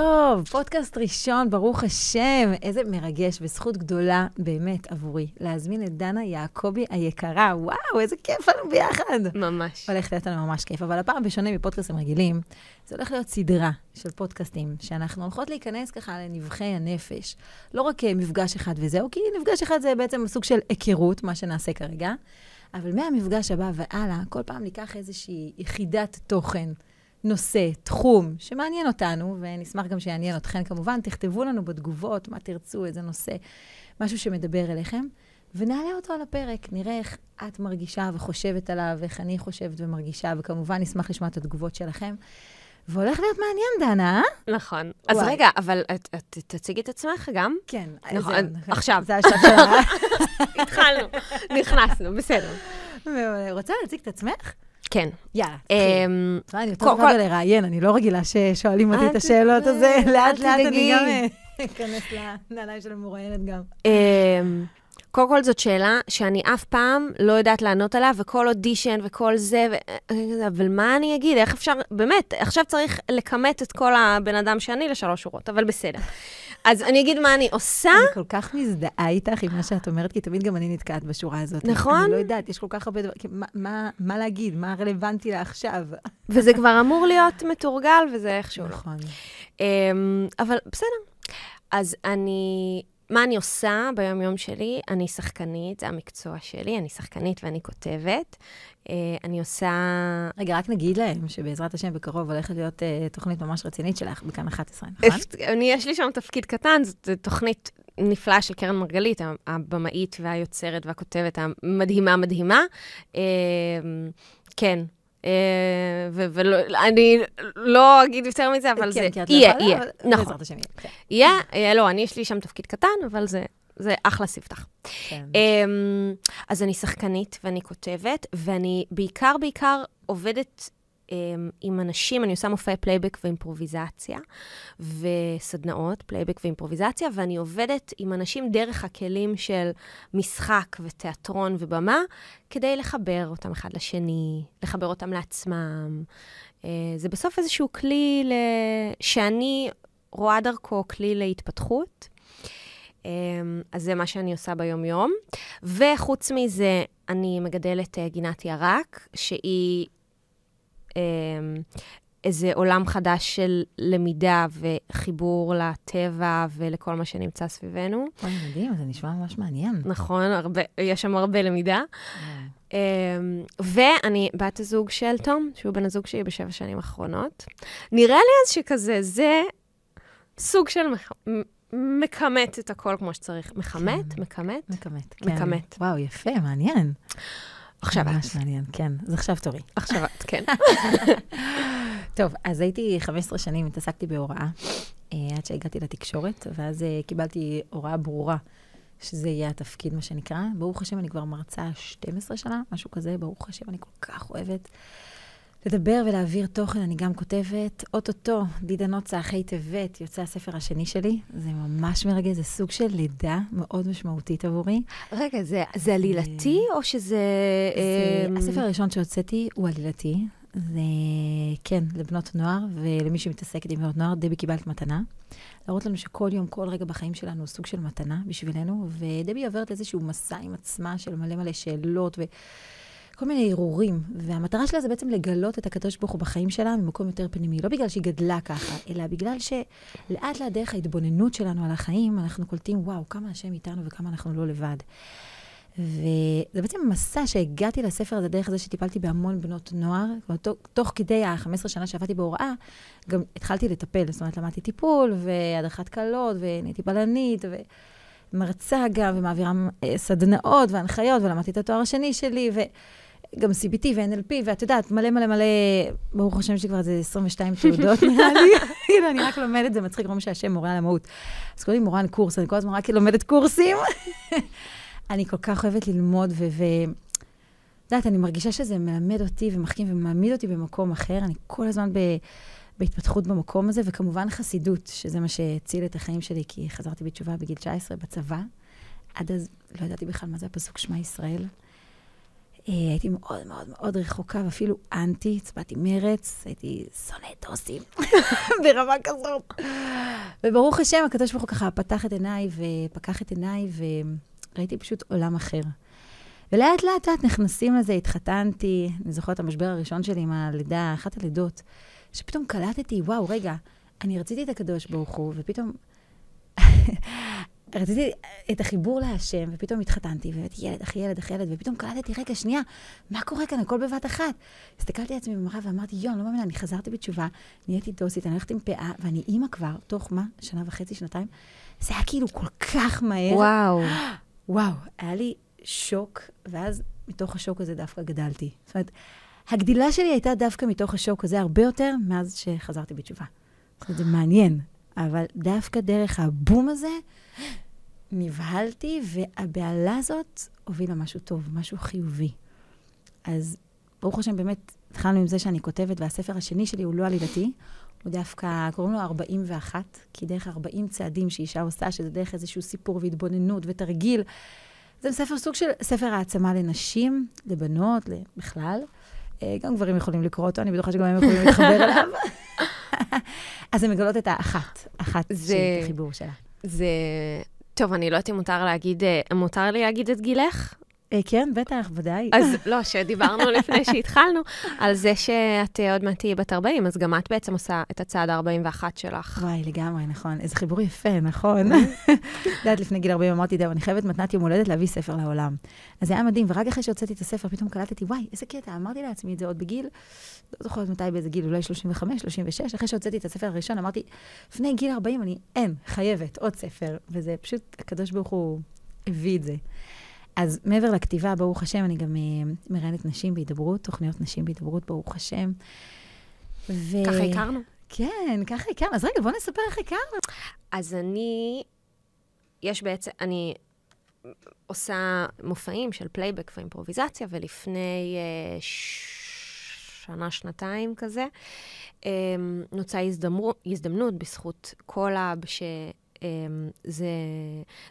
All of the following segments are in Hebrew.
טוב, פודקאסט ראשון, ברוך השם. איזה מרגש וזכות גדולה באמת עבורי להזמין את דנה יעקבי היקרה. וואו, איזה כיף לנו ביחד. ממש. הולך להיות לנו ממש כיף, אבל הפעם, בשונה מפודקאסטים רגילים, זה הולך להיות סדרה של פודקאסטים, שאנחנו הולכות להיכנס ככה לנבחי הנפש. לא רק אה, מפגש אחד וזהו, כי מפגש אחד זה בעצם סוג של היכרות, מה שנעשה כרגע, אבל מהמפגש הבא והלאה, כל פעם ניקח איזושהי יחידת תוכן. נושא, תחום, שמעניין אותנו, ונשמח גם שיעניין אתכם כמובן. תכתבו לנו בתגובות מה תרצו, איזה נושא, משהו שמדבר אליכם, ונעלה אותו על הפרק. נראה איך את מרגישה וחושבת עליו, איך אני חושבת ומרגישה, וכמובן נשמח לשמוע את התגובות שלכם. והולך להיות מעניין, דנה, אה? נכון. אז רגע, אבל את, את תציגי את עצמך גם? כן. נכון, זהו, עכשיו. זה השלב שלה. התחלנו, נכנסנו, בסדר. רוצה להציג את עצמך? כן. יאללה, אמ, תראי. אני יותר כל- לראיין, אני לא רגילה ששואלים אותי את השאלות הזה. אל לאט לאט אני. גם אה, אכנס לנעליים של המוראיינת גם. אמ, קודם כל זאת שאלה שאני אף פעם לא יודעת לענות עליה, וכל אודישן וכל זה, ו... אבל מה אני אגיד? איך אפשר, באמת, עכשיו צריך לכמת את כל הבן אדם שאני לשלוש שורות, אבל בסדר. אז אני אגיד מה אני עושה. אני כל כך מזדהה איתך עם מה שאת אומרת, כי תמיד גם אני נתקעת בשורה הזאת. נכון? אני לא יודעת, יש כל כך הרבה דברים, מה- מה- מה להגיד, מה רלוונטי לעכשיו. וזה כבר אמור להיות מתורגל, וזה איכשהו לא. נכון. אמ, אבל בסדר. אז אני, מה אני עושה ביום-יום שלי? אני שחקנית, זה המקצוע שלי, אני שחקנית ואני כותבת. אה, אני עושה... רגע, רק נגיד להם שבעזרת השם בקרוב הולכת להיות אה, תוכנית ממש רצינית שלך בכאן 11, נכון? אני, יש לי שם תפקיד קטן, זאת תוכנית נפלאה של קרן מרגלית, הבמאית והיוצרת והכותבת המדהימה מדהימה. אה, כן. ואני לא אגיד יותר מזה, אבל זה כן, את לא יהיה, יהיה, נכון. יהיה. כן, יהיה, אה, לא, אני, יש לי שם תפקיד קטן, אבל זה, זה אחלה ספתח. כן. אמ, אז אני שחקנית ואני כותבת, ואני בעיקר, בעיקר עובדת עם אנשים, אני עושה מופעי פלייבק ואימפרוביזציה, וסדנאות, פלייבק ואימפרוביזציה, ואני עובדת עם אנשים דרך הכלים של משחק ותיאטרון ובמה, כדי לחבר אותם אחד לשני, לחבר אותם לעצמם. אה, זה בסוף איזשהו כלי. שאני רואה דרכו כלי להתפתחות. אמ, אז זה מה שאני עושה ביום-יום. וחוץ מזה, אני מגדלת אה, גינת ירק, שהיא אמ, איזה עולם חדש של למידה וחיבור לטבע ולכל מה שנמצא סביבנו. אוי, מדהים, זה נשמע ממש מעניין. נכון, הרבה, יש שם הרבה למידה. אמ, ואני בת הזוג של תום, שהוא בן הזוג שלי בשבע שנים האחרונות. נראה לי אז שכזה, זה סוג של מח- מכמת את הכל כמו שצריך. מכמת? מכמת? מכמת. כן. מכמת. וואו, יפה, מעניין. עכשיו את. ממש מעניין, כן. אז עכשיו תורי. עכשיו את, כן. טוב, אז הייתי 15 שנים, התעסקתי בהוראה, אה, עד שהגעתי לתקשורת, ואז אה, קיבלתי הוראה ברורה שזה יהיה התפקיד, מה שנקרא. ברוך השם, אני כבר מרצה 12 שנה, משהו כזה, ברוך השם, אני כל כך אוהבת לדבר ולהעביר תוכן, אני גם כותבת. אוטוטו, דידה נוצה, אחרי טבת, יוצא הספר השני שלי. זה ממש מרגש, זה סוג של לידה מאוד משמעותית עבורי. רגע, זה, זה עלילתי או שזה... זה, אמ, הספר הראשון שהוצאתי הוא עלילתי. זה, כן, לבנות נוער, ולמי שמתעסקת עם בנות נוער, דבי קיבלת מתנה. להראות לנו שכל יום, כל רגע בחיים שלנו הוא סוג של מתנה בשבילנו, ודבי עוברת איזשהו מסע עם עצמה של מלא מלא שאלות וכל מיני הרהורים, והמטרה שלה זה בעצם לגלות את הקדוש ברוך הוא בחיים שלה ממקום יותר פנימי, לא בגלל שהיא גדלה ככה, אלא בגלל שלאט לאט דרך ההתבוננות שלנו על החיים, אנחנו קולטים, וואו, כמה השם איתנו וכמה אנחנו לא לבד. וזה בעצם מסע שהגעתי לספר הזה דרך זה שטיפלתי בהמון בנות נוער. תוך, תוך כדי ה-15 שנה שעבדתי בהוראה, גם התחלתי לטפל. זאת אומרת, למדתי טיפול והדרכת קלות, ונהייתי בלנית, ומרצה גם, ומעבירה אה, סדנאות והנחיות, ולמדתי את התואר השני שלי, וגם CBT ו-NLP, ואת יודעת, מלא מלא מלא, ברוך השם שלי כבר איזה 22 תעודות נראה לי. כאילו, אני רק לומדת, זה מצחיק, לא משנה השם, מורה על המהות. אז קוראים לי מורה על קורס, אני כל הזמן רק לומדת קורסים. אני כל כך אוהבת ללמוד. ו... את יודעת, אני מרגישה שזה מלמד אותי ומחכים ומעמיד אותי במקום אחר. אני כל הזמן ב... בהתפתחות במקום הזה, וכמובן חסידות, שזה מה שהציל את החיים שלי, כי חזרתי בתשובה בגיל 19 בצבא. עד אז לא ידעתי בכלל מה זה הפסוק שמע ישראל. אה, הייתי מאוד מאוד מאוד רחוקה, ואפילו אנטי, הצבעתי מרץ, הייתי שונאת דוסים, ברמה כזאת. וברוך השם, הקדוש ברוך הוא ככה פתח את עיניי ופקח את עיניי, וראיתי פשוט עולם אחר. ולאט לאט לאט נכנסים לזה, התחתנתי, אני זוכרת את המשבר הראשון שלי עם הלידה, אחת הלידות, שפתאום קלטתי, וואו, רגע, אני רציתי את הקדוש ברוך הוא, ופתאום רציתי את החיבור להשם, ופתאום התחתנתי, והייתי ילד אחי ילד אחי ילד, ופתאום קלטתי, רגע, שנייה, מה קורה כאן? הכל בבת אחת. הסתכלתי על עצמי במראה ואמרתי, יואו, אני לא מאמינה, אני חזרתי בתשובה, נהייתי דוסית, אני הולכת עם פאה, ואני אימא כבר, תוך מה? שנה וחצי, שנתיים? זה היה כאילו כל כך מהר. וואו. וואו, היה לי שוק, ואז מתוך השוק הזה דווקא גדלתי. זאת אומרת, הגדילה שלי הייתה דווקא מתוך השוק הזה הרבה יותר מאז שחזרתי בתשובה. זה מעניין, אבל דווקא דרך הבום הזה, נבהלתי, והבהלה הזאת הובילה משהו טוב, משהו חיובי. אז ברוך השם, באמת, התחלנו עם זה שאני כותבת, והספר השני שלי הוא לא עלילתי, הוא דווקא, קוראים לו 41, כי דרך 40 צעדים שאישה עושה, שזה דרך איזשהו סיפור והתבוננות ותרגיל. זה ספר, סוג של ספר העצמה לנשים, לבנות, בכלל. אה, גם גברים יכולים לקרוא אותו, אני בטוחה שגם הם יכולים להתחבר אליו. אז הן מגלות את האחת, אחת זה... שהיא החיבור שלה. זה... טוב, אני לא יודעת אם מותר להגיד, אה, מותר לי להגיד את גילך? אה, כן, בטח, ודאי. אז לא, שדיברנו לפני שהתחלנו, על זה שאת עוד מעט תהיי בת 40, אז גם את בעצם עושה את הצעד ה-41 שלך. וואי, לגמרי, נכון. איזה חיבור יפה, נכון? את יודעת, לפני גיל 40 אמרתי, זהו, אני חייבת מתנת יום הולדת להביא ספר לעולם. אז זה היה מדהים, ורק אחרי שהוצאתי את הספר, פתאום קלטתי, וואי, איזה קטע, אמרתי לעצמי את זה עוד בגיל, לא זוכרת מתי, באיזה גיל, אולי 35, 36, אחרי שהוצאתי את הספר הראשון, אמרתי, לפני גיל 40 אני, אין, חייבת, עוד ספר. וזה פשוט, הקדוש ברוך הוא הביא את זה. אז מעבר לכתיבה, ברוך השם, אני גם uh, מראיינת נשים בהידברות, תוכניות נשים בהידברות, ברוך השם. ו... ככה הכרנו. כן, ככה הכרנו. אז רגע, בוא נספר איך הכרנו. אז אני, יש בעצם, אני עושה מופעים של פלייבק ואימפרוביזציה, ולפני uh, שנה, שנתיים כזה, um, נוצרה הזדמנות בזכות קולאב, ש... אמ, זה,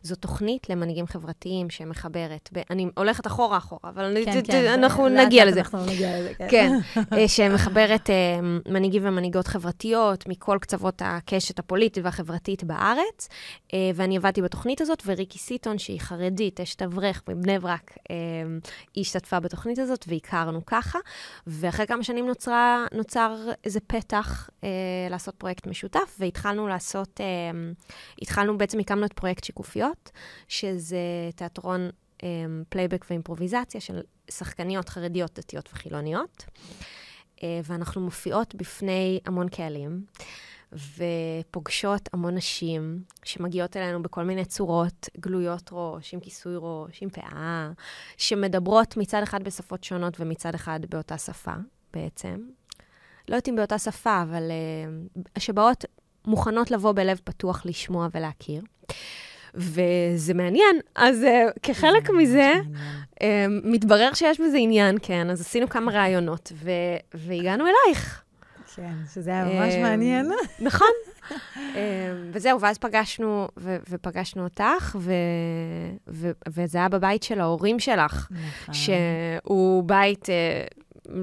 זו תוכנית למנהיגים חברתיים שמחברת, ב, אני הולכת אחורה אחורה, אבל כן, אני, כן, אנחנו זה, נגיע לזה. אנחנו נגיע לזה, כן. כן, אה, שמחברת אמ, מנהיגים ומנהיגות חברתיות מכל קצוות הקשת הפוליטית והחברתית בארץ, אה, ואני עבדתי בתוכנית הזאת, וריקי סיטון, שהיא חרדית, אשת אברך מבני ברק, אמ, היא השתתפה בתוכנית הזאת, והכרנו ככה, ואחרי כמה שנים נוצרה, נוצר איזה פתח אה, לעשות פרויקט משותף, והתחלנו לעשות... התחלנו, בעצם הקמנו את פרויקט שיקופיות, שזה תיאטרון פלייבק אמ, ואימפרוביזציה של שחקניות חרדיות, דתיות וחילוניות. אה, ואנחנו מופיעות בפני המון קהלים, ופוגשות המון נשים שמגיעות אלינו בכל מיני צורות, גלויות ראש, עם כיסוי ראש, עם פאה, שמדברות מצד אחד בשפות שונות ומצד אחד באותה שפה, בעצם. לא יודעת אם באותה שפה, אבל uh, שבאות מוכנות לבוא בלב פתוח לשמוע ולהכיר. וזה מעניין, אז uh, כחלק מזה, uh, מתברר שיש בזה עניין, כן, אז עשינו כמה ראיונות, ו- והגענו אלייך. כן, שזה היה ממש uh, מעניין. נכון. וזהו, ואז פגשנו, ו- ופגשנו אותך, ו- ו- וזה היה בבית של ההורים שלך, נכון. שהוא בית... Uh,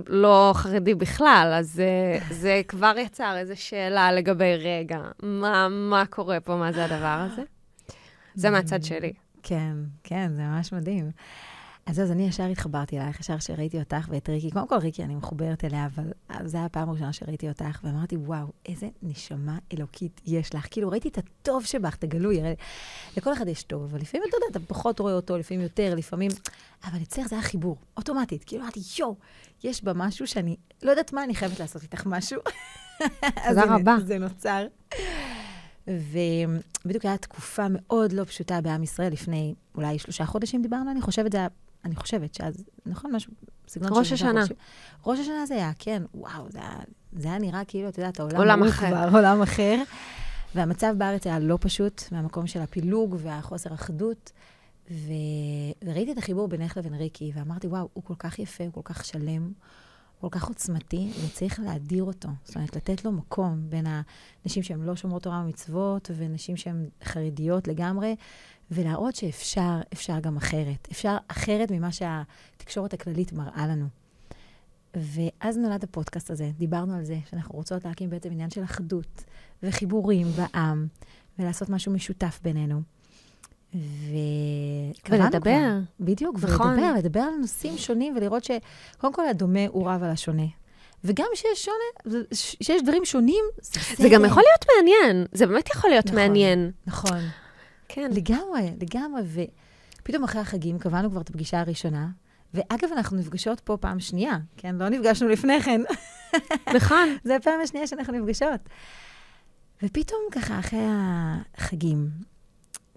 לא חרדי בכלל, אז זה, זה כבר יצר איזו שאלה לגבי, רגע, מה, מה קורה פה, מה זה הדבר הזה? זה מהצד שלי. כן, כן, זה ממש מדהים. אז אז אני ישר התחברתי אלייך, ישר שראיתי אותך ואת ריקי. קודם כל, ריקי, אני מחוברת אליה, אבל זו הייתה הפעם הראשונה שראיתי אותך, ואמרתי, וואו, איזה נשמה אלוקית יש לך. כאילו, ראיתי את הטוב שבך, את הגלוי. לכל אחד יש טוב, אבל לפעמים, אתה יודע, אתה פחות רואה אותו, לפעמים יותר, לפעמים... אבל אצלך זה היה חיבור, אוטומטית. כאילו, אמרתי, יואו, יש בה משהו שאני לא יודעת מה, אני חייבת לעשות איתך משהו. תודה רבה. זה נוצר. ובדיוק הייתה תקופה מאוד לא פשוטה בעם ישראל, לפני אולי שלושה חודשים דיברנו, אני חושבת, זה היה אני חושבת שאז, נכון, משהו, סגנון של... ראש השנה. ראש השנה זה היה, כן, וואו, זה היה, זה היה נראה כאילו, את יודעת, העולם עולם אחר. כבר, עולם אחר. והמצב בארץ היה לא פשוט, מהמקום של הפילוג והחוסר אחדות. ו... וראיתי את החיבור בינך לבין ריקי, ואמרתי, וואו, הוא כל כך יפה, הוא כל כך שלם, כל כך עוצמתי, וצריך להדיר אותו. זאת אומרת, לתת לו מקום בין הנשים שהן לא שומרות תורה ומצוות, ונשים שהן חרדיות לגמרי, ולהראות שאפשר, אפשר גם אחרת. אפשר אחרת ממה שהתקשורת הכללית מראה לנו. ואז נולד הפודקאסט הזה, דיברנו על זה, שאנחנו רוצות להקים בעצם עניין של אחדות וחיבורים בעם, ולעשות משהו משותף בינינו. ו... ולדבר. בדיוק, נכון. ולדבר, לדבר על נושאים שונים, ולראות שקודם כל הדומה הוא רב על השונה. וגם שיש שונה, שיש דברים שונים, זה בסדר. זה גם יכול להיות מעניין, זה באמת יכול להיות נכון. מעניין. נכון. כן. לגמרי, לגמרי. ופתאום אחרי החגים קבענו כבר את הפגישה הראשונה, ואגב, אנחנו נפגשות פה פעם שנייה, כן? לא נפגשנו לפני כן. נכון. זו הפעם השנייה שאנחנו נפגשות. ופתאום ככה, אחרי החגים,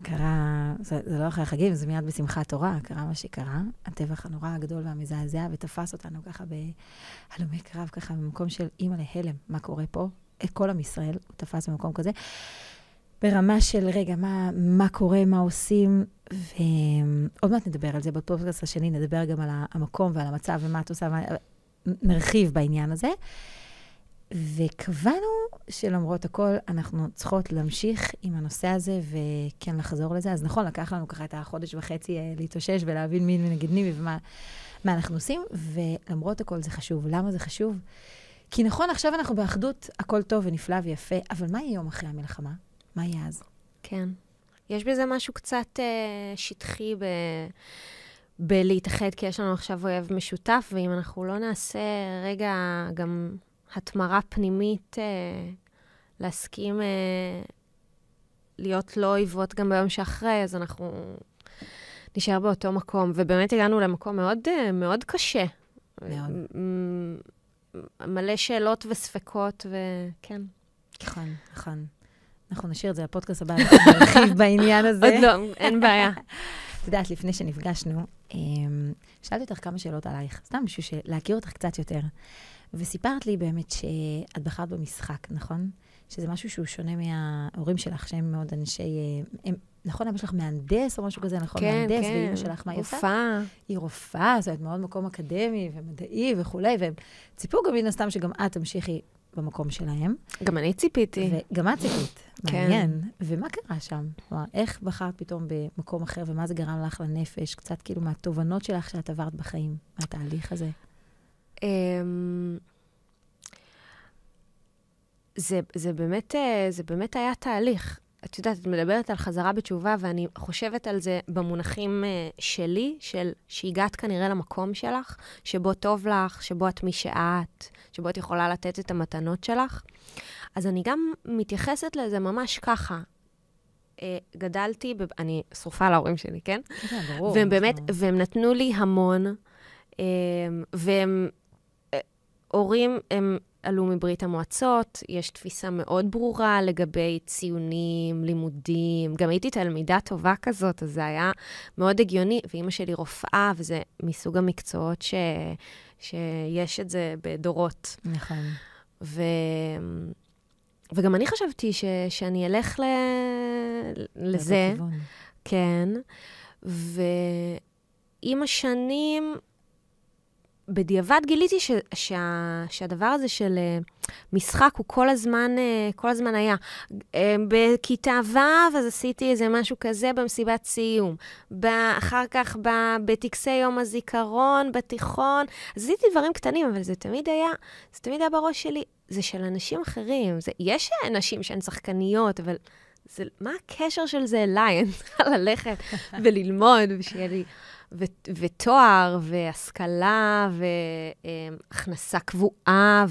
קרה, זה, זה לא אחרי החגים, זה מיד בשמחת תורה, קרה מה שקרה, הטבח הנורא הגדול והמזעזע, ותפס אותנו ככה בהלומי קרב, ככה במקום של אימא להלם, מה קורה פה? את כל עם ישראל, הוא תפס במקום כזה. ברמה של, רגע, מה, מה קורה, מה עושים, ועוד מעט נדבר על זה בפודקאסט השני, נדבר גם על המקום ועל המצב ומה את עושה, נרחיב בעניין הזה. וקבענו שלמרות הכל, אנחנו צריכות להמשיך עם הנושא הזה וכן לחזור לזה. אז נכון, לקח לנו ככה את החודש וחצי אה, להתאושש ולהבין מי נגד מי ומה מה אנחנו עושים, ולמרות הכל זה חשוב. למה זה חשוב? כי נכון, עכשיו אנחנו באחדות, הכל טוב ונפלא ויפה, אבל מה יהיה יום אחרי המלחמה? מה יהיה אז? כן. יש בזה משהו קצת אה, שטחי ב... בלהתאחד, כי יש לנו עכשיו אויב משותף, ואם אנחנו לא נעשה רגע גם התמרה פנימית, אה, להסכים אה, להיות לא אויבות גם ביום שאחרי, אז אנחנו נשאר באותו מקום. ובאמת הגענו למקום מאוד, אה, מאוד קשה. מאוד. מלא שאלות וספקות, וכן. נכון, נכון. אנחנו נשאיר את זה לפודקאסט הבא, אנחנו נרחיב בעניין הזה. עוד לא, אין בעיה. את יודעת, לפני שנפגשנו, אמ, שאלתי אותך כמה שאלות עלייך, סתם בשביל להכיר אותך קצת יותר. וסיפרת לי באמת שאת בחרת במשחק, נכון? שזה משהו שהוא שונה מההורים שלך, שהם מאוד אנשי... אה, הם, נכון, אבא שלך מהנדס או משהו כזה, נכון? כן, מהנדס, כן. ואימא שלך, מה היא עושה? רופאה. היא רופאה, זאת אומרת, מאוד מקום אקדמי ומדעי וכולי, והם ציפו גם מן הסתם שגם את תמשיכי במקום שלהם. גם אני ציפיתי. וגם את ציפית, כן. מעניין. ומה קרה שם? כלומר, איך בחרת פתאום במקום אחר, ומה זה גרם לך לנפש? קצת כאילו מהתובנות שלך שאת עברת בחיים, מהתהליך הזה. אמ, זה, זה, באמת, אה, זה באמת היה תהליך. את יודעת, את מדברת על חזרה בתשובה, ואני חושבת על זה במונחים אה, שלי, של שהגעת כנראה למקום שלך, שבו טוב לך, שבו את מי שאת, שבו את יכולה לתת את המתנות שלך. אז אני גם מתייחסת לזה ממש ככה. אה, גדלתי, בב... אני שרופה על ההורים שלי, כן? כן, ברור. והם באמת, אנחנו- והם נתנו לי המון, אמ, והם, אה, הורים, הם עלו מברית המועצות, יש תפיסה מאוד ברורה לגבי ציונים, לימודים. גם הייתי תלמידה טובה כזאת, אז זה היה מאוד הגיוני, ואימא שלי רופאה, וזה מסוג המקצועות ש, שיש את זה בדורות. נכון. ו... וגם אני חשבתי ש, שאני אלך ל... לזה. בכיוון. כן, ועם השנים, בדיעבד גיליתי ש, שה, שהדבר הזה של אה, משחק הוא כל הזמן, אה, כל הזמן היה. אה, בכיתה ו', אז עשיתי איזה משהו כזה במסיבת סיום. אחר כך ב- בטקסי יום הזיכרון, בתיכון. אז עשיתי דברים קטנים, אבל זה תמיד היה, זה תמיד היה בראש שלי, זה של אנשים אחרים. זה, יש נשים שהן שחקניות, אבל זה, מה הקשר של זה אליי? אני צריכה ללכת וללמוד, ושיהיה לי... ו- ותואר, והשכלה, והכנסה קבועה,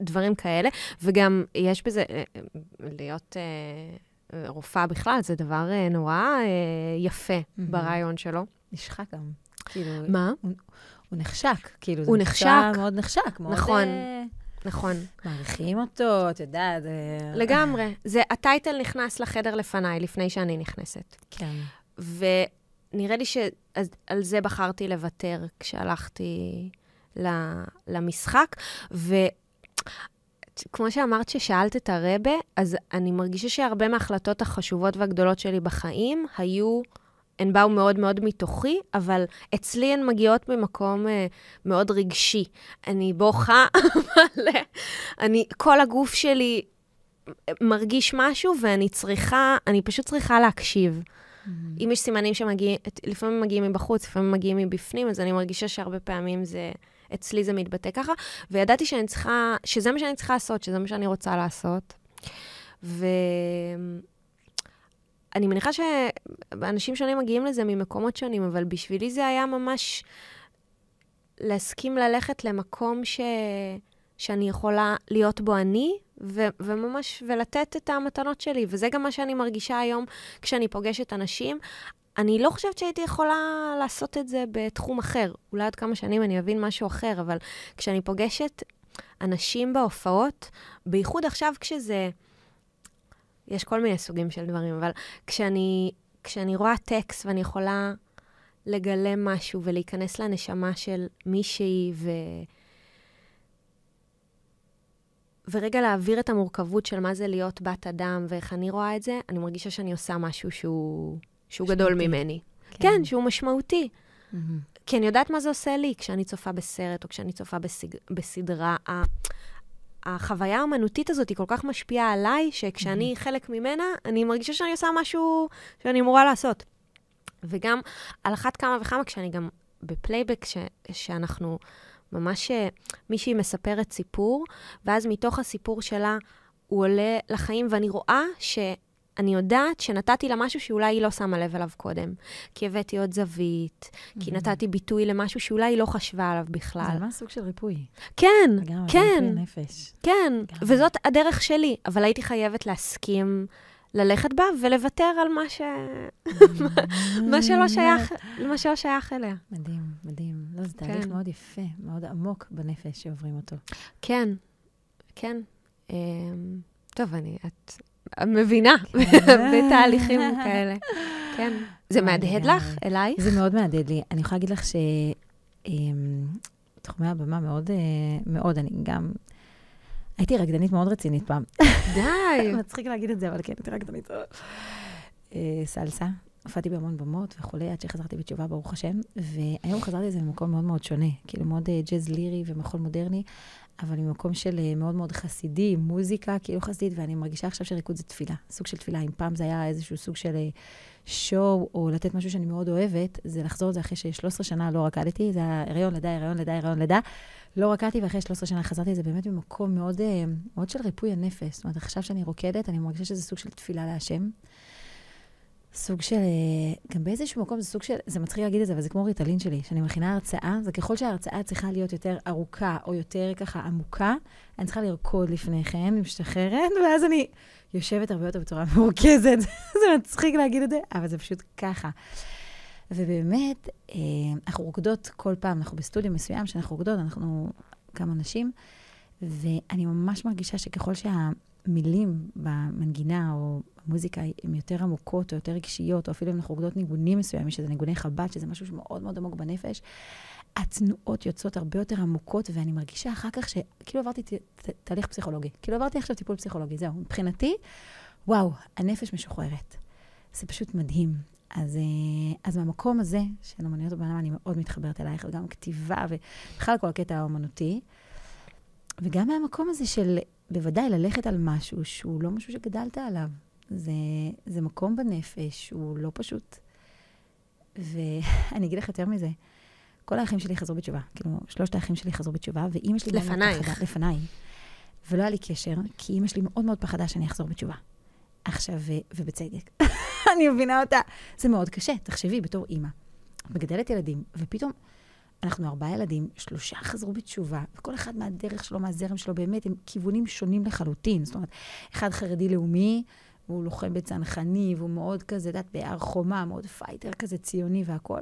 ודברים כאלה. וגם יש בזה, אה, אה, להיות אה, רופאה בכלל, זה דבר נורא יפה מהמם. ברעיון שלו. נשחק גם. כאילו, מה? הוא נחשק, כאילו, זה הוא מקצוע נחשק. מאוד נחשק. מאוד, נכון. אה, נכון. מעריכים אותו, את יודעת. לגמרי. זה, הטייטל נכנס לחדר לפניי, לפני שאני נכנסת. כן. ונראה לי שעל זה בחרתי לוותר כשהלכתי למשחק. וכמו שאמרת ששאלת את הרבה, אז אני מרגישה שהרבה מההחלטות החשובות והגדולות שלי בחיים היו הן באו מאוד מאוד מתוכי, אבל אצלי הן מגיעות ממקום uh, מאוד רגשי. אני בוכה מלא, אני, כל הגוף שלי מרגיש משהו, ואני צריכה, אני פשוט צריכה להקשיב. Mm-hmm. אם יש סימנים שמגיעים, לפעמים מגיעים מבחוץ, לפעמים מגיעים מבפנים, אז אני מרגישה שהרבה פעמים זה, אצלי זה מתבטא ככה, וידעתי שאני צריכה, שזה מה שאני צריכה לעשות, שזה מה שאני רוצה לעשות. ואני מניחה שאנשים שונים מגיעים לזה ממקומות שונים, אבל בשבילי זה היה ממש להסכים ללכת למקום ש... שאני יכולה להיות בו אני, ו- וממש, ולתת את המתנות שלי. וזה גם מה שאני מרגישה היום כשאני פוגשת אנשים. אני לא חושבת שהייתי יכולה לעשות את זה בתחום אחר. אולי עוד כמה שנים אני אבין משהו אחר, אבל כשאני פוגשת אנשים בהופעות, בייחוד עכשיו כשזה... יש כל מיני סוגים של דברים, אבל כשאני, כשאני רואה טקסט ואני יכולה לגלם משהו ולהיכנס לנשמה של מישהי ו... ורגע להעביר את המורכבות של מה זה להיות בת אדם ואיך אני רואה את זה, אני מרגישה שאני עושה משהו שהוא, שהוא גדול ממני. כן. כן, שהוא משמעותי. Mm-hmm. כי אני יודעת מה זה עושה לי כשאני צופה בסרט או כשאני צופה בסג... בסדרה. החוויה האמנותית הזאת היא כל כך משפיעה עליי, שכשאני mm-hmm. חלק ממנה, אני מרגישה שאני עושה משהו שאני אמורה לעשות. וגם על אחת כמה וכמה, כשאני גם בפלייבק, ש... שאנחנו ממש, אה, מישהי מספרת סיפור, ואז מתוך הסיפור שלה הוא עולה לחיים, ואני רואה ש... אני יודעת שנתתי לה משהו שאולי היא לא שמה לב אליו קודם. כי הבאתי עוד זווית, mm-hmm. כי נתתי ביטוי למשהו שאולי היא לא חשבה עליו בכלל. זה ממש סוג של ריפוי. כן, כן. ריפוי נפש. כן, לגמרי. וזאת הדרך שלי, אבל הייתי חייבת להסכים ללכת בה ולוותר על מה, ש... מה, שלא שייך, מה שלא שייך אליה. מדהים, מדהים. לא, זה תהליך כן. מאוד יפה, מאוד עמוק בנפש שעוברים אותו. כן, כן. Um, טוב, אני, את מבינה בתהליכים כאלה. כן. זה מהדהד לך אליי? זה מאוד מהדהד לי. אני יכולה להגיד לך שתחומי הבמה מאוד, אה, מאוד, אני גם... הייתי רקדנית מאוד רצינית פעם. די. מצחיק להגיד את זה, אבל כן, הייתי רקדנית. אה, סלסה, הופעתי בהמון במות וכולי, עד שחזרתי בתשובה, ברוך השם. והיום חזרתי לזה ממקום מאוד מאוד שונה, כאילו מאוד אה, ג'אז לירי ומחול מודרני, אבל ממקום של אה, מאוד מאוד חסידי, מוזיקה כאילו חסידית, ואני מרגישה עכשיו שריקוד זה תפילה, סוג של תפילה. אם פעם זה היה איזשהו סוג של שואו, או לתת משהו שאני מאוד אוהבת, זה לחזור לזה אחרי ש-13 שנה לא רקדתי, זה היה הריון, לידה, הריון, לידה, הריון, לידה. לא רקדתי, ואחרי 13 שנה חזרתי לזה באמת ממקום מאוד, מאוד של ריפוי הנפש. זאת אומרת, עכשיו שאני רוקדת, אני מרגישה שזה סוג של תפילה להשם. סוג של, גם באיזשהו מקום זה סוג של, זה מצחיק להגיד את זה, אבל זה כמו ריטלין שלי, שאני מכינה הרצאה, זה ככל שההרצאה צריכה להיות יותר ארוכה או יותר ככה עמוקה, אני צריכה לרקוד לפני כן, אני משתחררת, ואז אני יושבת הרבה יותר בצורה מורכזת. זה מצחיק להגיד את זה, אבל זה פשוט ככה. ובאמת, אה, אנחנו רוקדות כל פעם, אנחנו בסטודיו מסוים שאנחנו רוקדות, אנחנו כמה נשים, ואני ממש מרגישה שככל שהמילים במנגינה או במוזיקה הן יותר עמוקות או יותר רגשיות, או אפילו אם אנחנו רוקדות ניגונים מסוימים, שזה ניגוני חב"ד, שזה משהו שמאוד מאוד עמוק בנפש, התנועות יוצאות הרבה יותר עמוקות, ואני מרגישה אחר כך שכאילו עברתי ת, ת, תהליך פסיכולוגי. כאילו עברתי עכשיו טיפול פסיכולוגי, זהו. מבחינתי, וואו, הנפש משוחררת. זה פשוט מדהים. אז, אה, אז מהמקום הזה, של אמנויות ובנאמה, אני מאוד מתחברת אלייך, וגם כתיבה, ובכלל כל הקטע האומנותי. וגם מהמקום הזה של בוודאי ללכת על משהו שהוא לא משהו שגדלת עליו. זה, זה מקום בנפש, הוא לא פשוט. ואני אגיד לך יותר מזה, כל האחים שלי חזרו בתשובה. כאילו, שלושת האחים שלי חזרו בתשובה, ואימא שלי... לפנייך. לפניי. ולא היה לי קשר, כי אימא שלי מאוד מאוד פחדה שאני אחזור בתשובה. עכשיו, ובצדק, אני מבינה אותה. זה מאוד קשה, תחשבי, בתור אימא. מגדלת ילדים, ופתאום אנחנו ארבעה ילדים, שלושה חזרו בתשובה, וכל אחד מהדרך שלו, מהזרם שלו, באמת, הם כיוונים שונים לחלוטין. זאת אומרת, אחד חרדי-לאומי, והוא לוחם בצנחני, והוא מאוד כזה, יודעת, בהר חומה, מאוד פייטר כזה, ציוני והכול.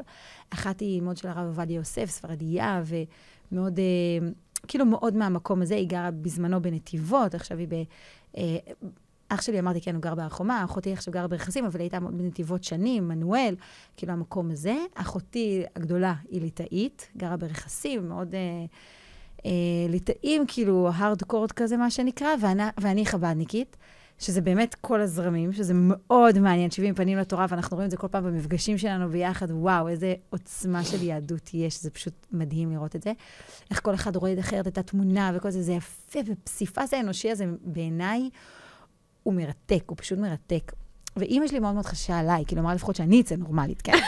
אחת היא מאוד של הרב עובדיה יוסף, ספרדיה, ומאוד, אה, כאילו מאוד מהמקום הזה, היא גרה בזמנו בנתיבות, עכשיו היא ב... אה, אח שלי, אמרתי, כן, הוא גר בהר חומה, אחותי עכשיו גרה ברכסים, אבל הייתה בנתיבות שנים, מנואל, כאילו המקום הזה. אחותי הגדולה היא ליטאית, גרה ברכסים, מאוד אה, אה, ליטאים, כאילו הארדקורד כזה, מה שנקרא, ואני, ואני חב"דניקית. שזה באמת כל הזרמים, שזה מאוד מעניין, 70 פנים לתורה, ואנחנו רואים את זה כל פעם במפגשים שלנו ביחד, וואו, איזה עוצמה של יהדות יש, זה פשוט מדהים לראות את זה. איך כל אחד רואה אחרת את התמונה וכל זה, זה יפה, ופסיפס האנושי הזה, בעיניי, הוא מרתק, הוא פשוט מרתק. ואימא שלי מאוד מאוד חששה עליי, כאילו, אמרה לפחות שאני אצא נורמלית, כן.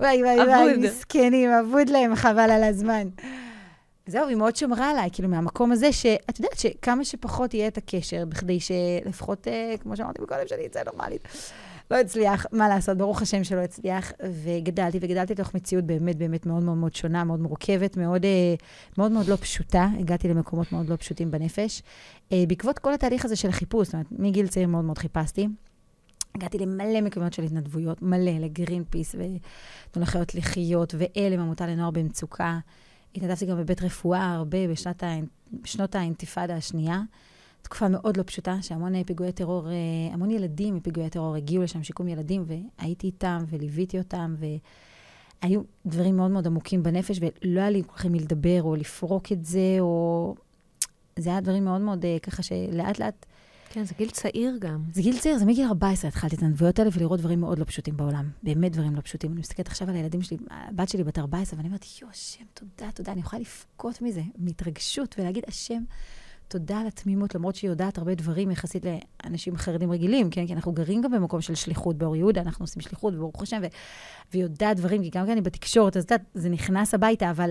וואי, וואי, וואי, מסכנים, אבוד להם, חבל על הזמן. זהו, היא מאוד שמרה עליי, כאילו, מהמקום הזה, שאת יודעת שכמה שפחות יהיה את הקשר, בכדי שלפחות, אה, כמו שאמרתי בקודם, שאני אצא נורמלית. לא הצליח, מה לעשות, ברוך השם שלא הצליח, וגדלתי, וגדלתי לתוך מציאות באמת באמת מאוד מאוד מאוד שונה, מאוד מורכבת, מאוד אה, מאוד, מאוד לא פשוטה. הגעתי למקומות מאוד לא פשוטים בנפש. אה, בעקבות כל התהליך הזה של החיפוש, זאת אומרת, מגיל צעיר מאוד מאוד חיפשתי. הגעתי למלא מקומות של התנדבויות, מלא, לגרין פיס ותנו לחיות לחיות, ועלם, עמותה לנוער במצוקה. התנדבתי גם בבית רפואה הרבה בשנות האינתיפאדה השנייה. תקופה מאוד לא פשוטה, שהמון פיגועי טרור, אה, המון ילדים מפיגועי טרור הגיעו לשם, שיקום ילדים, והייתי איתם וליוויתי אותם, והיו דברים מאוד מאוד עמוקים בנפש, ולא היה לי כל כך עם מי לדבר או לפרוק את זה, או... זה היה דברים מאוד מאוד אה, ככה שלאט לאט... כן, זה גיל צעיר גם. זה גיל צעיר, זה מגיל 14 התחלתי את הנבואות האלה ולראות דברים מאוד לא פשוטים בעולם. באמת דברים לא פשוטים. אני מסתכלת עכשיו על הילדים שלי, הבת שלי בת 14, ואני אומרת, יו, השם, תודה, תודה. אני יכולה לבכות מזה, מהתרגשות, ולהגיד, השם, תודה על התמימות, למרות שהיא יודעת הרבה דברים יחסית לאנשים חרדים רגילים, כן? כי אנחנו גרים גם במקום של שליחות באור יהודה, אנחנו עושים שליחות, ברוך השם, ו- והיא יודעת דברים, כי גם כי אני בתקשורת, אז יודעת, זה נכנס הביתה, אבל,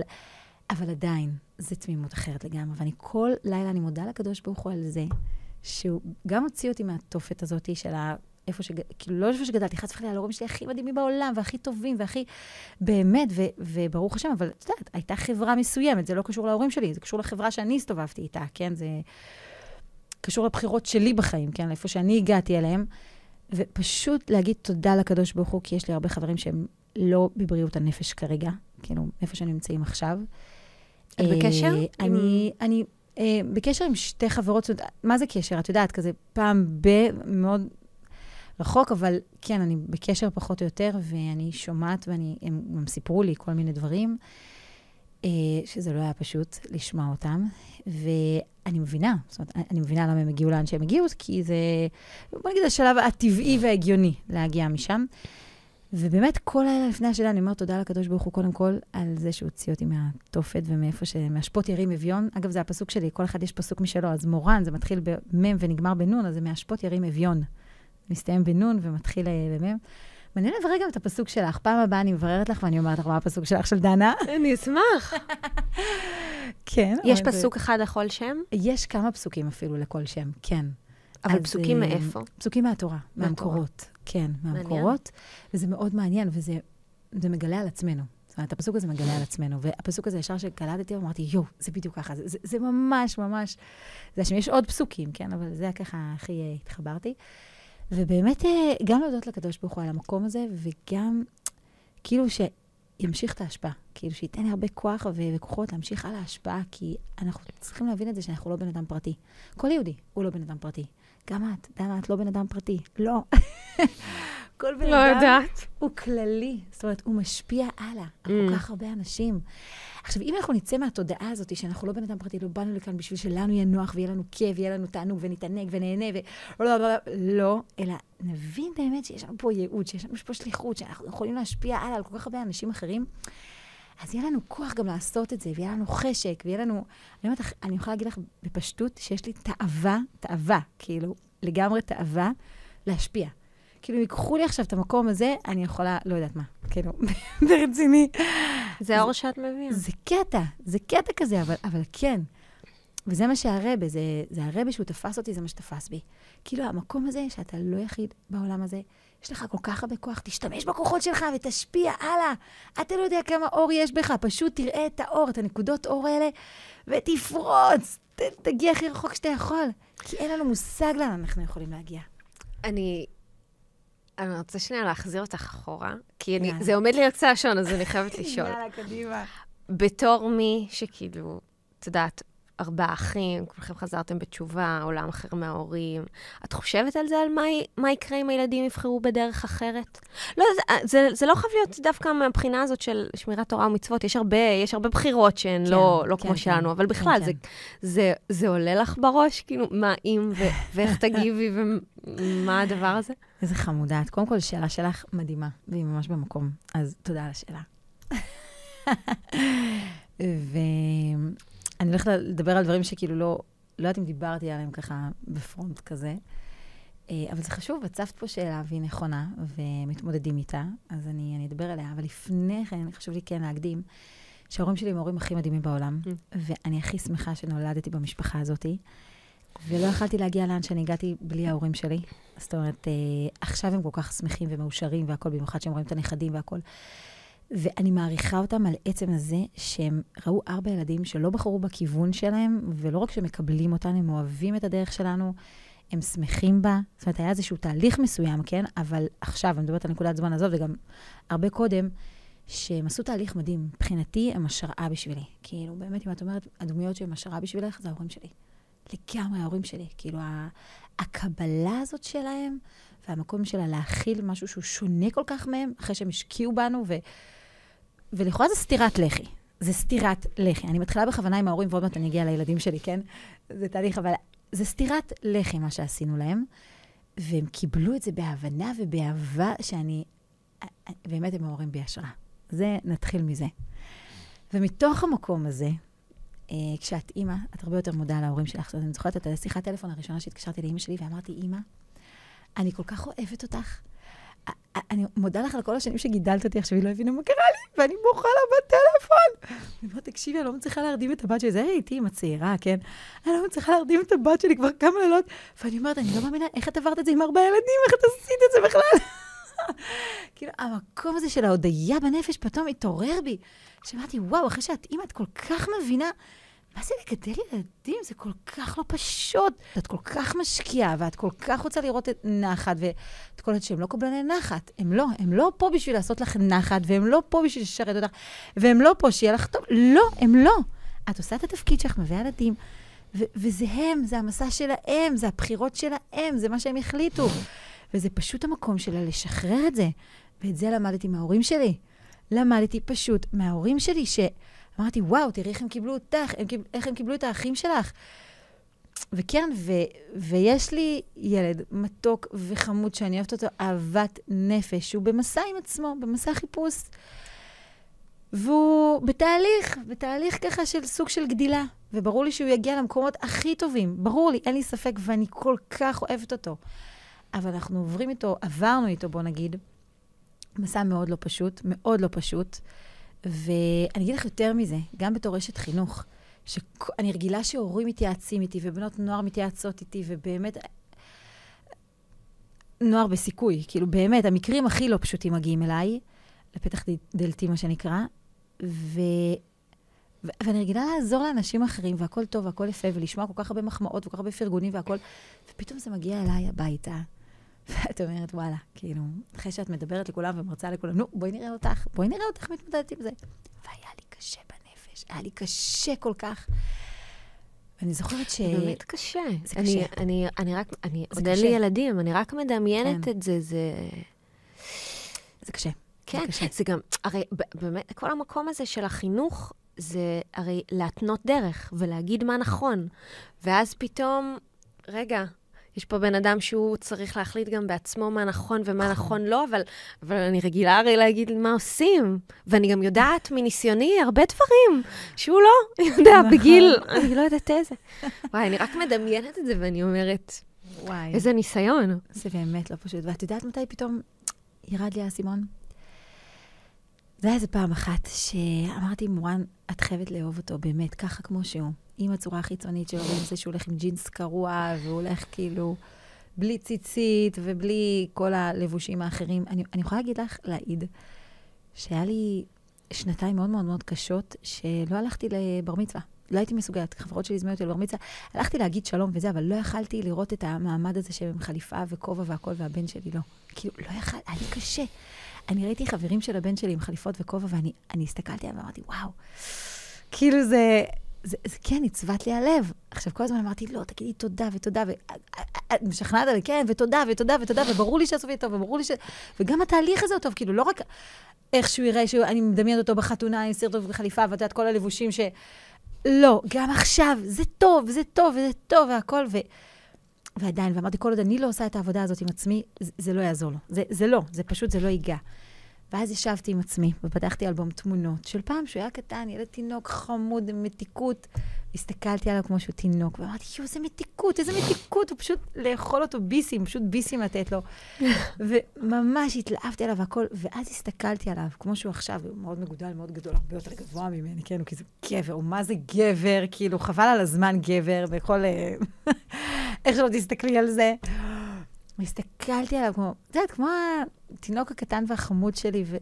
אבל עדיין, זה תמימות אחרת לגמרי. ואני כל לילה, אני מודה לקדוש ברוך הוא על זה, שהוא גם הוציא אותי מהתופת הזאת של ה... איפה ש... כאילו, לא איפה שגדלתי, חס וחלילה, להורים שלי הכי מדהימים בעולם, והכי טובים, והכי... באמת, ו... וברוך השם, אבל את יודעת, הייתה חברה מסוימת, זה לא קשור להורים שלי, זה קשור לחברה שאני הסתובבתי איתה, כן? זה קשור לבחירות שלי בחיים, כן? לאיפה שאני הגעתי אליהם. ופשוט להגיד תודה לקדוש ברוך הוא, כי יש לי הרבה חברים שהם לא בבריאות הנפש כרגע, כאילו, איפה שהם נמצאים עכשיו. את בקשר? אה, אני, אני אה, בקשר עם שתי חברות, מה זה קשר? את יודעת, כזה פעם ב... מאוד רחוק, אבל כן, אני בקשר פחות או יותר, ואני שומעת, והם גם סיפרו לי כל מיני דברים, אה, שזה לא היה פשוט לשמוע אותם, ואני מבינה, זאת אומרת, אני מבינה למה הם הגיעו לאן שהם הגיעו, כי זה, בוא נגיד, השלב הטבעי וההגיוני להגיע משם. ובאמת, כל לילה לפני השינה, אני אומרת תודה לקדוש ברוך הוא, קודם כל, על זה שהוא הוציא אותי מהתופת ומאיפה ש... מהשפוט ירים אביון. אגב, זה הפסוק שלי, כל אחד יש פסוק משלו, אז מורן, זה מתחיל במ' ונגמר בנ', אז זה מהשפוט ירים אביון. מסתיים בנון ומתחיל אה, במ"ם. מעניין לברר גם את הפסוק שלך. פעם הבאה אני מבררת לך ואני אומרת לך מה הפסוק שלך של דנה. אני אשמח. כן. יש פסוק אחד לכל שם? יש כמה פסוקים אפילו לכל שם, כן. אבל פסוקים אה, מאיפה? פסוקים מהתורה, מהמקורות. כן, מהמקורות. וזה מאוד מעניין, וזה מגלה על עצמנו. זאת אומרת, הפסוק הזה מגלה על עצמנו, והפסוק הזה, ישר שקלטתי, אמרתי, יואו, זה בדיוק ככה, זה, זה, זה ממש ממש... זה השם, יש עוד פסוקים, כן? אבל זה ככה הכי אה, התחברתי. ובאמת, אה, גם להודות לקדוש ברוך הוא על המקום הזה, וגם כאילו שימשיך את ההשפעה. כאילו שייתן לי הרבה כוח וכוחות להמשיך על ההשפעה, כי אנחנו צריכים להבין את זה שאנחנו לא בן אדם פרטי. כל יהודי הוא לא בן אדם פרטי. גם את, דנה, את לא בן אדם פרטי. לא. כל בן לא אדם יודעת. הוא כללי. זאת אומרת, הוא משפיע הלאה על כל mm. כך הרבה אנשים. עכשיו, אם אנחנו נצא מהתודעה הזאת שאנחנו לא בן אדם פרטי, לא באנו לכאן בשביל שלנו יהיה נוח ויהיה לנו כיף, ויהיה לנו תענוג ונתענג ונהנה, ו... לא, לא, לא, לא, אלא נבין באמת שיש לנו פה ייעוד, שיש לנו פה שליחות, שאנחנו יכולים להשפיע הלאה על כל כך הרבה אנשים אחרים. אז יהיה לנו כוח גם לעשות את זה, ויהיה לנו חשק, ויהיה לנו... אני אומרת לך, אני יכולה להגיד לך בפשטות שיש לי תאווה, תאווה, כאילו, לגמרי תאווה, להשפיע. כאילו, אם ייקחו לי עכשיו את המקום הזה, אני יכולה, לא יודעת מה, כאילו, ברציני. זה האור שאת מביאה. זה קטע, זה קטע כזה, אבל, אבל כן. וזה מה שהרבה, זה, זה הרבה שהוא תפס אותי, זה מה שתפס בי. כאילו, המקום הזה, שאתה לא יחיד בעולם הזה, יש לך כל כך הרבה כוח, תשתמש בכוחות שלך ותשפיע הלאה. אתה לא יודע כמה אור יש בך, פשוט תראה את האור, את הנקודות אור האלה, ותפרוץ. ת, תגיע הכי רחוק שאתה יכול. כי אין לנו מושג לאן אנחנו יכולים להגיע. אני אני רוצה שנייה להחזיר אותך אחורה, כי אני, זה עומד לי על קצה השעון, אז אני חייבת לשאול. יאללה, קדימה. בתור מי שכאילו, את יודעת, ארבעה אחים, כולכם חזרתם בתשובה, עולם אחר מההורים. את חושבת על זה, על מה, מה יקרה אם הילדים יבחרו בדרך אחרת? לא, זה, זה, זה לא חייב להיות דווקא מהבחינה הזאת של שמירת תורה ומצוות. יש הרבה, יש הרבה בחירות שהן כן, לא, לא כן, כמו כן, שלנו, כן, אבל בכלל, כן, זה, כן. זה, זה עולה לך בראש? כאילו, מה אם ו- ואיך תגיבי ומה הדבר הזה? איזה חמודה. קודם כל, השאלה שלך מדהימה, והיא ממש במקום. אז תודה על השאלה. ואני הולכת לדבר על דברים שכאילו לא, לא יודעת אם דיברתי עליהם ככה בפרונט כזה, אה, אבל זה חשוב, הצפת פה שאלה והיא נכונה, ומתמודדים איתה, אז אני, אני אדבר עליה. אבל לפני כן, חשוב לי כן להקדים, שההורים שלי הם ההורים הכי מדהימים בעולם, mm. ואני הכי שמחה שנולדתי במשפחה הזאת, ולא יכלתי להגיע לאן שאני הגעתי בלי ההורים שלי. זאת אומרת, אה, עכשיו הם כל כך שמחים ומאושרים והכול, במיוחד שהם רואים את הנכדים והכול. ואני מעריכה אותם על עצם הזה שהם ראו ארבע ילדים שלא בחרו בכיוון שלהם, ולא רק שמקבלים אותנו, הם אוהבים את הדרך שלנו, הם שמחים בה. זאת אומרת, היה איזשהו תהליך מסוים, כן? אבל עכשיו, אני מדברת על נקודת זמן הזאת, וגם הרבה קודם, שהם עשו תהליך מדהים. מבחינתי, הם השראה בשבילי. כאילו, באמת, אם את אומרת, הדמויות שהם השראה בשבילך, זה ההורים שלי. לגמרי ההורים שלי. כאילו, הקבלה הזאת שלהם, והמקום שלה להכיל משהו שהוא שונה כל כך מהם, אחרי שהם השקיעו בנו, ו... ולכאורה זה סטירת לחי. זה סטירת לחי. אני מתחילה בכוונה עם ההורים, ועוד מעט אני אגיע לילדים שלי, כן? זה תהליך, אבל זה סטירת לחי, מה שעשינו להם. והם קיבלו את זה בהבנה ובאהבה שאני... באמת, הם ההורים בי השראה. זה, נתחיל מזה. ומתוך המקום הזה, אה, כשאת אימא, את הרבה יותר מודעה להורים שלך. אני זוכרת את השיחת הטלפון הראשונה שהתקשרתי לאימא שלי, ואמרתי, אימא, אני כל כך אוהבת אותך. אני מודה לך על כל השנים שגידלת אותי, עכשיו היא לא הבינה מה קרה לי, ואני בוכה לה בטלפון. אני אומרת, תקשיבי, אני לא מצליחה להרדים את הבת שלי, זה הייתי עם הצעירה, כן? אני לא מצליחה להרדים את הבת שלי כבר כמה לילות, ואני אומרת, אני לא מאמינה, איך את עברת את זה עם ארבעה ילדים, איך את עשית את זה בכלל? כאילו, המקום הזה של ההודיה בנפש פתאום התעורר בי. שאמרתי, וואו, אחרי שאת אימא, את כל כך מבינה מה זה לגדל ילדים? זה כל כך לא פשוט. את כל כך משקיעה, ואת כל כך רוצה לראות את נחת, ואת קולטת שהם לא קבלני נחת. הם לא, הם לא פה בשביל לעשות לך נחת, והם לא פה בשביל לשרת אותך, והם לא פה שיהיה לך טוב. לא, הם לא. את עושה את התפקיד שלך, מביאה ילדים, ו- וזה הם, זה המסע שלהם, זה הבחירות שלהם, זה מה שהם החליטו. וזה פשוט המקום שלה לשחרר את זה. ואת זה למדתי מההורים שלי. למדתי פשוט מההורים שלי, ש... אמרתי, וואו, תראי איך הם קיבלו אותך, הם קיב, איך הם קיבלו את האחים שלך. וכן, ו, ויש לי ילד מתוק וחמוד שאני אוהבת אותו אהבת נפש, הוא במסע עם עצמו, במסע חיפוש. והוא בתהליך, בתהליך ככה של סוג של גדילה. וברור לי שהוא יגיע למקומות הכי טובים. ברור לי, אין לי ספק, ואני כל כך אוהבת אותו. אבל אנחנו עוברים איתו, עברנו איתו, בוא נגיד, מסע מאוד לא פשוט, מאוד לא פשוט. ואני אגיד לך יותר מזה, גם בתור אשת חינוך, שאני רגילה שהורים מתייעצים איתי ובנות נוער מתייעצות איתי, ובאמת, נוער בסיכוי, כאילו באמת, המקרים הכי לא פשוטים מגיעים אליי, לפתח דלתי, מה שנקרא, ו... ו... ואני רגילה לעזור לאנשים אחרים, והכל טוב, והכל יפה, ולשמוע כל כך הרבה מחמאות וכל כך הרבה פרגונים והכל, ופתאום זה מגיע אליי הביתה. ואת אומרת, וואלה, כאילו, אחרי שאת מדברת לכולם ומרצה לכולם, נו, בואי נראה אותך, בואי נראה אותך מתמודדת עם זה. והיה לי קשה בנפש, היה לי קשה כל כך. ואני זוכרת ש... באמת קשה. זה אני, קשה. אני, אני רק, אני, עוד אין לי ילדים, אני רק מדמיינת כן. את זה, זה... זה קשה. כן, זה, קשה. זה גם, הרי באמת, כל המקום הזה של החינוך, זה הרי להתנות דרך ולהגיד מה נכון. ואז פתאום, רגע, יש פה בן אדם שהוא צריך להחליט גם בעצמו מה נכון ומה נכון, נכון לא, אבל, אבל אני רגילה הרי להגיד מה עושים. ואני גם יודעת מניסיוני הרבה דברים שהוא לא יודע נכון. בגיל, אני לא יודעת איזה. וואי, אני רק מדמיינת את זה ואני אומרת, וואי. איזה ניסיון. זה באמת לא פשוט. ואת יודעת מתי פתאום ירד לי האסימון? זה היה איזה פעם אחת שאמרתי, מורן, את חייבת לאהוב אותו באמת, ככה כמו שהוא. עם הצורה החיצונית שלו, ועם זה שהוא הולך עם ג'ינס קרוע, והוא הולך כאילו בלי ציצית ובלי כל הלבושים האחרים. אני, אני יכולה להגיד לך, להעיד, שהיה לי שנתיים מאוד מאוד מאוד קשות, שלא הלכתי לבר מצווה. לא הייתי מסוגלת, חברות שלי הזמינו אותי לבר מצווה. הלכתי להגיד שלום וזה, אבל לא יכלתי לראות את המעמד הזה שהם חליפה וכובע והכול, והבן שלי לא. כאילו, לא יכל, היה לי קשה. אני ראיתי חברים של הבן שלי עם חליפות וכובע, ואני הסתכלתי עליהם ואמרתי, וואו, כאילו זה, זה, זה כן, הצבת לי הלב. עכשיו, כל הזמן אמרתי, לא, תגידי תודה ותודה, ואת משכנעת עליי, כן, ותודה ותודה ותודה, וברור לי שהסוף יהיה טוב, וברור לי ש... וגם התהליך הזה הוא טוב, כאילו, לא רק איך שהוא יראה, שאני מדמיינת אותו בחתונה עם סרטון וחליפה, ואת יודעת, כל הלבושים ש... לא, גם עכשיו, זה טוב, זה טוב, וזה טוב, והכל, ו... ועדיין, ואמרתי, כל עוד אני לא עושה את העבודה הזאת עם עצמי, זה, זה לא יעזור לו. זה, זה לא, זה פשוט, זה לא ייגע. ואז ישבתי עם עצמי ופתחתי אלבום תמונות של פעם שהוא היה קטן, ילד תינוק חמוד מתיקות. הסתכלתי עליו כמו שהוא תינוק, ואמרתי, יואו, איזה מתיקות, איזה מתיקות, הוא פשוט לאכול אותו ביסים, פשוט ביסים לתת לו. וממש התלהבתי עליו והכל, ואז הסתכלתי עליו, כמו שהוא עכשיו, הוא מאוד מגודל, מאוד גדול, הרבה יותר גבוה ממני, כן, הוא כאילו גבר, הוא מה זה גבר, כאילו, חבל על הזמן גבר, בכל... איך שלא תסתכלי על זה. והסתכלתי עליו כמו, את יודעת, כמו התינוק הקטן והחמוד שלי, ו...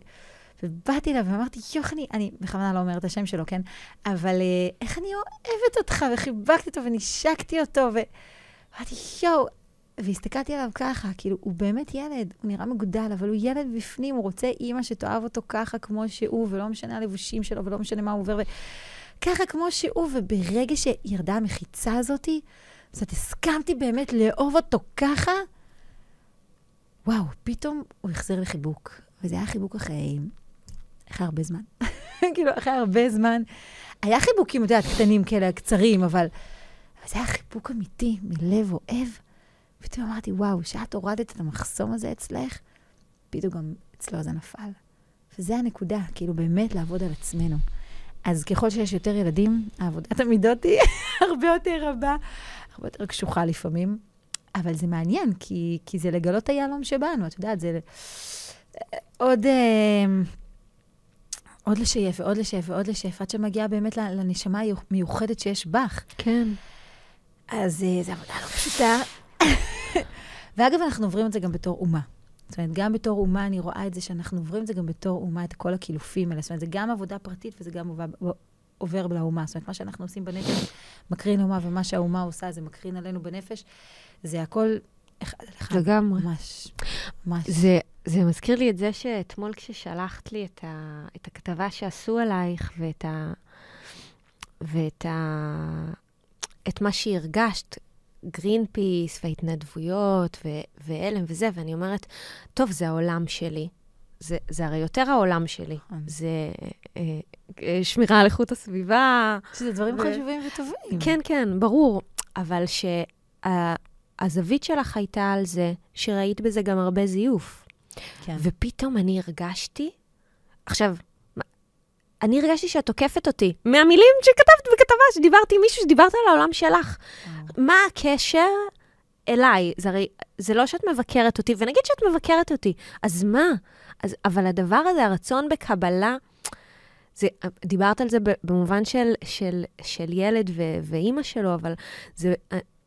ובאתי אליו ואמרתי, יואו, אני, אני בכוונה לא אומרת את השם שלו, כן? אבל אה, איך אני אוהבת אותך, וחיבקתי אותו ונשקתי אותו, ואמרתי, יואו, והסתכלתי עליו ככה, כאילו, הוא באמת ילד, הוא נראה מגודל, אבל הוא ילד בפנים, הוא רוצה אימא שתאהב אותו ככה כמו שהוא, ולא משנה הלבושים שלו, ולא משנה מה הוא עובר, וככה כמו שהוא, וברגע שירדה המחיצה הזאתי, זאת אומרת, הסכמתי באמת לאהוב אותו ככה, וואו, פתאום הוא החזיר לי חיבוק. וזה היה חיבוק אחרי, אחרי הרבה זמן. כאילו, אחרי הרבה זמן. היה חיבוקים, את יודעת, קטנים כאלה, קצרים, אבל, אבל זה היה חיבוק אמיתי, מלב אוהב. ופתאום אמרתי, וואו, כשאת הורדת את המחסום הזה אצלך, פתאום גם אצלו זה נפל. וזה הנקודה, כאילו, באמת לעבוד על עצמנו. אז ככל שיש יותר ילדים, העבודת המידות היא הרבה יותר רבה, הרבה יותר קשוחה לפעמים. אבל זה מעניין, כי, כי זה לגלות את היהלום שבנו, את יודעת, זה עוד, אה, עוד לשייף ועוד לשייף ועוד לשייף, עד שמגיעה באמת לנשמה המיוחדת שיש בך. כן. אז אה, זו עבודה לא פשוטה. ואגב, אנחנו עוברים את זה גם בתור אומה. זאת אומרת, גם בתור אומה, אני רואה את זה שאנחנו עוברים את זה גם בתור אומה, את כל הקילופים האלה. זאת אומרת, זה גם עבודה פרטית וזה גם עובר לאומה. זאת אומרת, מה שאנחנו עושים בנפש מקרין לאומה, ומה שהאומה עושה זה מקרין עלינו בנפש. זה הכל אחד על אחד. לגמרי. ממש, ממש. זה, זה מזכיר לי את זה שאתמול כששלחת לי את, ה, את הכתבה שעשו עלייך ואת ה... ואת ה... את מה שהרגשת, גרין פיס וההתנדבויות ו- והלם וזה, ואני אומרת, טוב, זה העולם שלי. זה, זה הרי יותר העולם שלי. זה אה, אה, שמירה על איכות הסביבה. שזה דברים ו... חשובים וטובים. כן, כן, ברור. אבל ש... הזווית שלך הייתה על זה שראית בזה גם הרבה זיוף. כן. ופתאום אני הרגשתי, עכשיו, אני הרגשתי שאת תוקפת אותי מהמילים שכתבת בכתבה, שדיברתי עם מישהו, שדיברת על העולם שלך. מה הקשר אליי? זה הרי, זה לא שאת מבקרת אותי, ונגיד שאת מבקרת אותי, אז מה? אז, אבל הדבר הזה, הרצון בקבלה, זה, דיברת על זה במובן של, של, של ילד ו, ואימא שלו, אבל זה,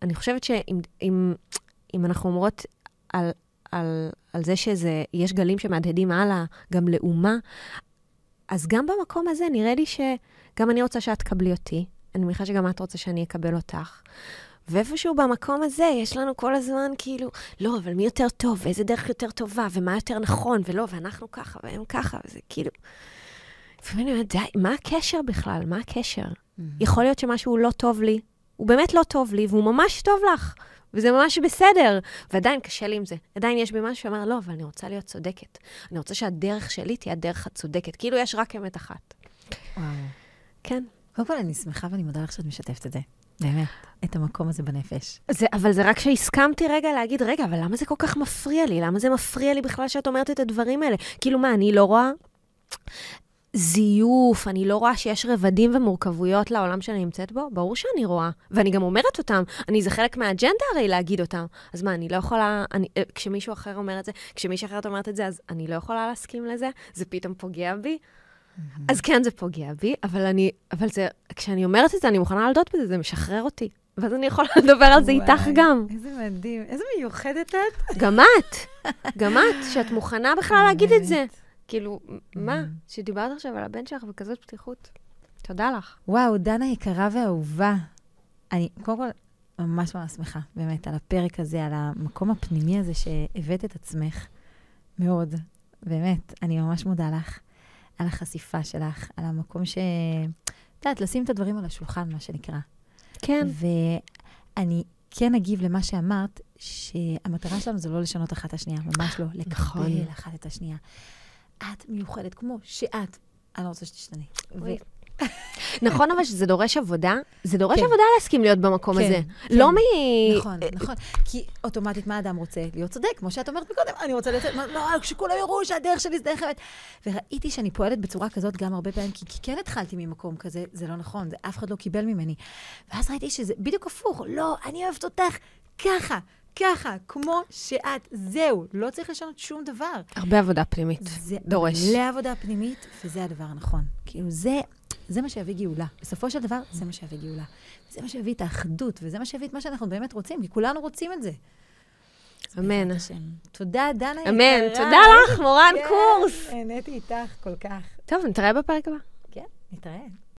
אני חושבת שאם אם, אם אנחנו אומרות על, על, על זה שיש גלים שמהדהדים הלאה, גם לאומה, אז גם במקום הזה נראה לי שגם אני רוצה שאת תקבלי אותי, אני מניחה שגם את רוצה שאני אקבל אותך. ואיפשהו במקום הזה יש לנו כל הזמן כאילו, לא, אבל מי יותר טוב, ואיזה דרך יותר טובה, ומה יותר נכון, ולא, ואנחנו ככה, והם ככה, וזה כאילו... לפעמים אני אומרת, די, מה הקשר בכלל? מה הקשר? Mm-hmm. יכול להיות שמשהו לא טוב לי, הוא באמת לא טוב לי, והוא ממש טוב לך, וזה ממש בסדר. ועדיין קשה לי עם זה. עדיין יש בי משהו שאומר, לא, אבל אני רוצה להיות צודקת. אני רוצה שהדרך שלי תהיה הדרך הצודקת. כאילו יש רק אמת אחת. וואו. כן. קודם כל, אני שמחה ואני מודה לך שאת משתפת את זה. באמת, את המקום הזה בנפש. זה, אבל זה רק שהסכמתי רגע להגיד, רגע, אבל למה זה כל כך מפריע לי? למה זה מפריע לי בכלל שאת אומרת את הדברים האלה? כאילו, מה, אני לא רואה זיוף, אני לא רואה שיש רבדים ומורכבויות לעולם שאני נמצאת בו? ברור שאני רואה. ואני גם אומרת אותם. אני, זה חלק מהאג'נדה הרי להגיד אותם. אז מה, אני לא יכולה... אני, אה, כשמישהו אחר אומר את זה, כשמישהי אחרת אומרת את זה, אז אני לא יכולה להסכים לזה? זה פתאום פוגע בי? אז כן, זה פוגע בי, אבל אני... אבל זה... כשאני אומרת את זה, אני מוכנה להודות בזה, זה משחרר אותי. ואז אני יכולה לדבר על זה איתך גם. איזה מדהים. איזה מיוחדת את. גם את. גם את, שאת מוכנה בכלל להגיד את זה. כאילו, מה? Mm. שדיברת עכשיו על הבן שלך בכזאת פתיחות. תודה לך. וואו, דנה יקרה ואהובה. אני, קודם כל, ממש ממש שמחה, באמת, על הפרק הזה, על המקום הפנימי הזה שהבאת את עצמך. מאוד. באמת, אני ממש מודה לך על החשיפה שלך, על המקום ש... את יודעת, לשים את הדברים על השולחן, מה שנקרא. כן. ואני כן אגיב למה שאמרת, שהמטרה שלנו זה לא לשנות אחת את השנייה, ממש לא, נכון. לקבל אחת את השנייה. את מיוחדת כמו שאת. אני לא רוצה שתשתני. נכון, אבל שזה דורש עבודה, זה דורש כן. עבודה להסכים להיות במקום כן, הזה. כן. לא מ... נכון, נכון. כי אוטומטית, מה האדם רוצה? להיות צודק, כמו שאת אומרת מקודם, אני רוצה להיות... לא, כשכולם יראו שהדרך שלי זה דרך אמת. וראיתי שאני פועלת בצורה כזאת גם הרבה פעמים, כי, כי כן התחלתי ממקום כזה, זה לא נכון, זה אף אחד לא קיבל ממני. ואז ראיתי שזה בדיוק הפוך, לא, אני אוהבת אותך ככה, ככה, כמו שאת, זהו, לא צריך לשנות שום דבר. הרבה עבודה פנימית. זה דורש. מלא עבודה פנימית, וזה הדבר הנכון. כאילו, זה, זה מה שיביא גאולה. בסופו של דבר, זה מה שיביא גאולה. זה מה שיביא את האחדות, וזה מה שיביא את מה שאנחנו באמת רוצים, כי כולנו רוצים את זה. אמן. תודה, דנה יקרה. אמן. תודה לך, מורן כן, קורס. נהניתי איתך כל כך. טוב, נתראה בפרק הבא. כן, נתראה.